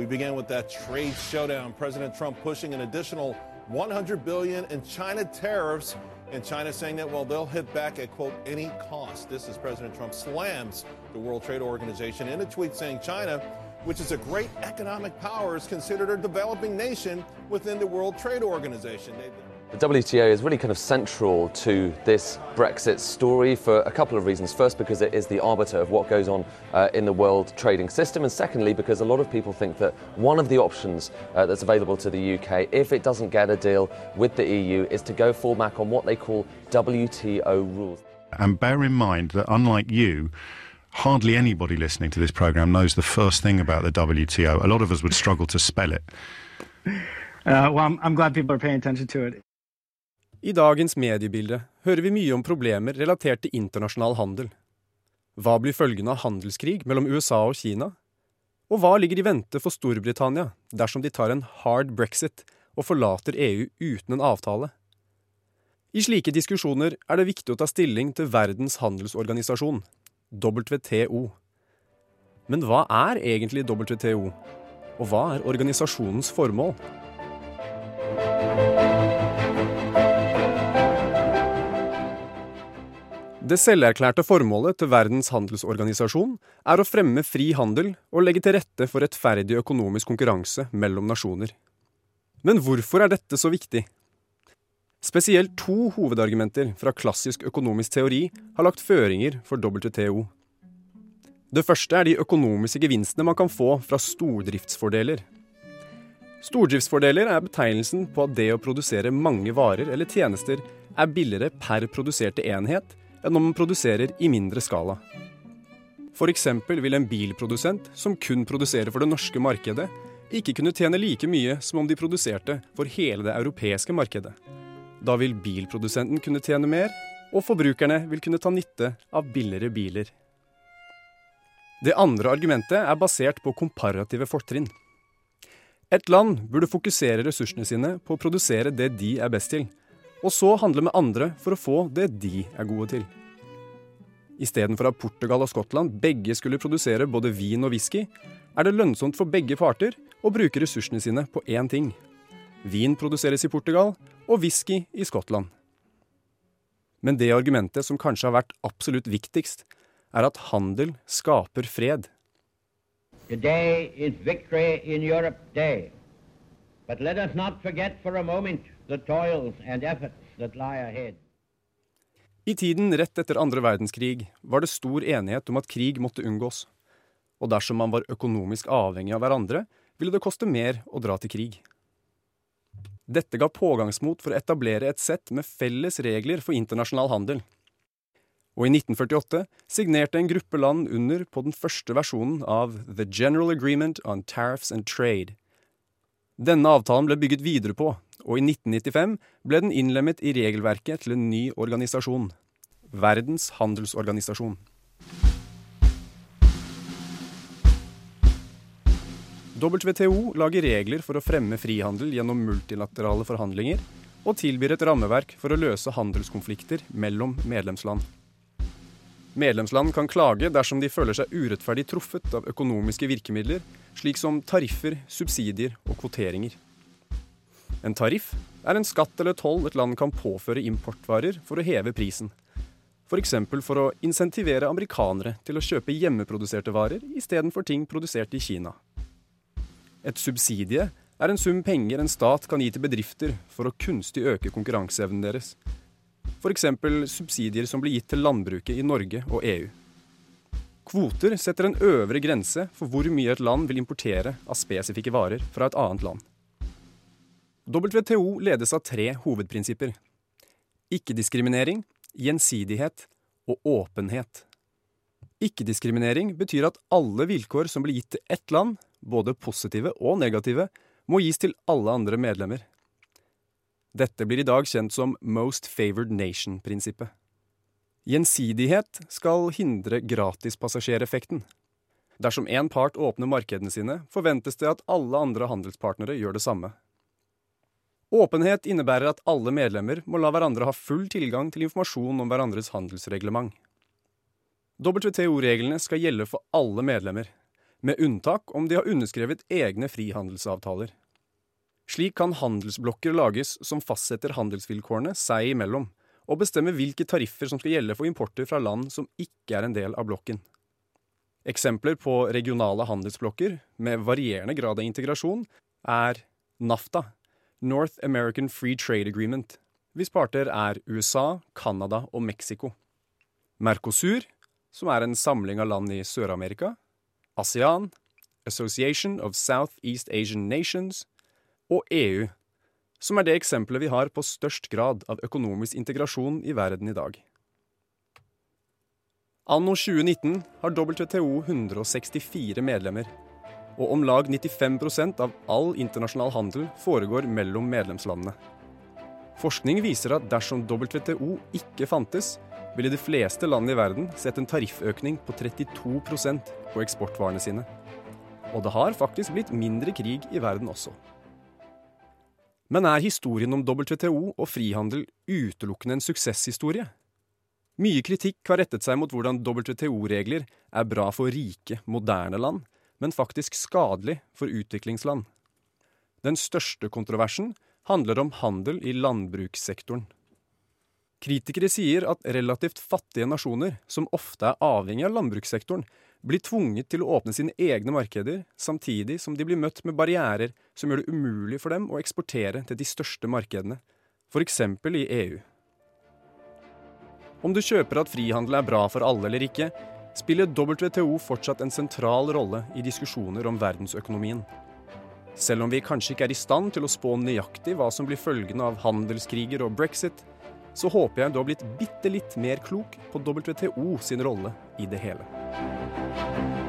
We began with that trade showdown. President Trump pushing an additional 100 billion in China tariffs, and China saying that well they'll hit back at quote any cost. This is President Trump slams the World Trade Organization in a tweet saying China, which is a great economic power, is considered a developing nation within the World Trade Organization. They, The WTO is really kind of central to this Brexit story for a couple of reasons. First, because it is the arbiter of what goes on uh, in the world trading system, and secondly, because a lot of people think that one of the options uh, that's available to the UK, if it doesn't get a deal with the EU, is to go fall back on what they call WTO rules. And bear in mind that unlike you, hardly anybody listening to this program knows the first thing about the WTO. A lot of us would struggle to spell it. Uh, well, I'm, I'm glad people are paying attention to it. I dagens mediebilde hører vi mye om problemer relatert til internasjonal handel. Hva blir følgene av handelskrig mellom USA og Kina? Og hva ligger i vente for Storbritannia dersom de tar en hard brexit og forlater EU uten en avtale? I slike diskusjoner er det viktig å ta stilling til Verdens handelsorganisasjon, WTO. Men hva er egentlig WTO, og hva er organisasjonens formål? Det selverklærte formålet til Verdens handelsorganisasjon er å fremme fri handel og legge til rette for rettferdig økonomisk konkurranse mellom nasjoner. Men hvorfor er dette så viktig? Spesielt to hovedargumenter fra klassisk økonomisk teori har lagt føringer for WTO. Det første er de økonomiske gevinstene man kan få fra stordriftsfordeler. Stordriftsfordeler er betegnelsen på at det å produsere mange varer eller tjenester er billigere per produserte enhet enn om man produserer i mindre skala. F.eks. vil en bilprodusent som kun produserer for det norske markedet, ikke kunne tjene like mye som om de produserte for hele det europeiske markedet. Da vil bilprodusenten kunne tjene mer, og forbrukerne vil kunne ta nytte av billigere biler. Det andre argumentet er basert på komparative fortrinn. Et land burde fokusere ressursene sine på å produsere det de er best til, og så handle med andre for å få det de er gode til. Istedenfor at Portugal og Skottland begge skulle produsere både vin og whisky, er det lønnsomt for begge parter å bruke ressursene sine på én ting. Vin produseres i Portugal, og whisky i Skottland. Men det argumentet som kanskje har vært absolutt viktigst, er at handel skaper fred. Today is Victory in Europe Day. But let us not forget for a moment I tiden rett etter andre verdenskrig var det stor enighet om at krig måtte unngås. Og dersom man var økonomisk avhengig av hverandre, ville det koste mer å dra til krig. Dette ga pågangsmot for å etablere et sett med felles regler for internasjonal handel. Og i 1948 signerte en gruppe land under på den første versjonen av The General Agreement on Tariffs and Trade. Denne avtalen ble bygget videre på, og i 1995 ble den innlemmet i regelverket til en ny organisasjon, Verdens handelsorganisasjon. WTO lager regler for å fremme frihandel gjennom multilaterale forhandlinger, og tilbyr et rammeverk for å løse handelskonflikter mellom medlemsland. Medlemsland kan klage dersom de føler seg urettferdig truffet av økonomiske virkemidler, slik som tariffer, subsidier og kvoteringer. En tariff er en skatt eller toll et land kan påføre importvarer for å heve prisen. F.eks. For, for å insentivere amerikanere til å kjøpe hjemmeproduserte varer istedenfor ting produsert i Kina. Et subsidie er en sum penger en stat kan gi til bedrifter for å kunstig øke konkurranseevnen deres. F.eks. subsidier som blir gitt til landbruket i Norge og EU. Kvoter setter en øvre grense for hvor mye et land vil importere av spesifikke varer fra et annet land. WTO ledes av tre hovedprinsipper. Ikke-diskriminering, gjensidighet og åpenhet. Ikke-diskriminering betyr at alle vilkår som blir gitt til ett land, både positive og negative, må gis til alle andre medlemmer. Dette blir i dag kjent som Most Favored Nation-prinsippet. Gjensidighet skal hindre gratispassasjereffekten. Dersom én part åpner markedene sine, forventes det at alle andre handelspartnere gjør det samme. Åpenhet innebærer at alle medlemmer må la hverandre ha full tilgang til informasjon om hverandres handelsreglement. WTO-reglene skal gjelde for alle medlemmer, med unntak om de har underskrevet egne frihandelsavtaler. Slik kan handelsblokker lages som fastsetter handelsvilkårene seg imellom, og bestemmer hvilke tariffer som skal gjelde for importer fra land som ikke er en del av blokken. Eksempler på regionale handelsblokker med varierende grad av integrasjon er NAFTA, North American Free Trade Agreement, hvis parter er USA, Canada og Mexico. Mercosur, som er en samling av land i Sør-Amerika. ASEAN, Association of Southeast Asian Nations. Og EU, som er det eksempelet vi har på størst grad av økonomisk integrasjon i verden i dag. Anno 2019 har WTO 164 medlemmer, og om lag 95% av all internasjonal handel foregår mellom medlemslandene. Forskning viser at dersom WTO ikke fantes, ville de fleste land i verden sett en tarifføkning på 32% på eksportvarene sine. Og det har faktisk blitt mindre krig i verden også. Men er historien om WTO og frihandel utelukkende en suksesshistorie? Mye kritikk har rettet seg mot hvordan WTO-regler er bra for rike, moderne land, men faktisk skadelig for utviklingsland. Den største kontroversen handler om handel i landbrukssektoren. Kritikere sier at relativt fattige nasjoner, som ofte er avhengig av landbrukssektoren, blir tvunget til å åpne sine egne markeder, samtidig som de blir møtt med barrierer som gjør det umulig for dem å eksportere til de største markedene, f.eks. i EU. Om du kjøper at frihandel er bra for alle eller ikke, spiller WTO fortsatt en sentral rolle i diskusjoner om verdensøkonomien. Selv om vi kanskje ikke er i stand til å spå nøyaktig hva som blir følgende av handelskriger og brexit, så håper jeg du har blitt bitte litt mer klok på WTO sin rolle i det hele.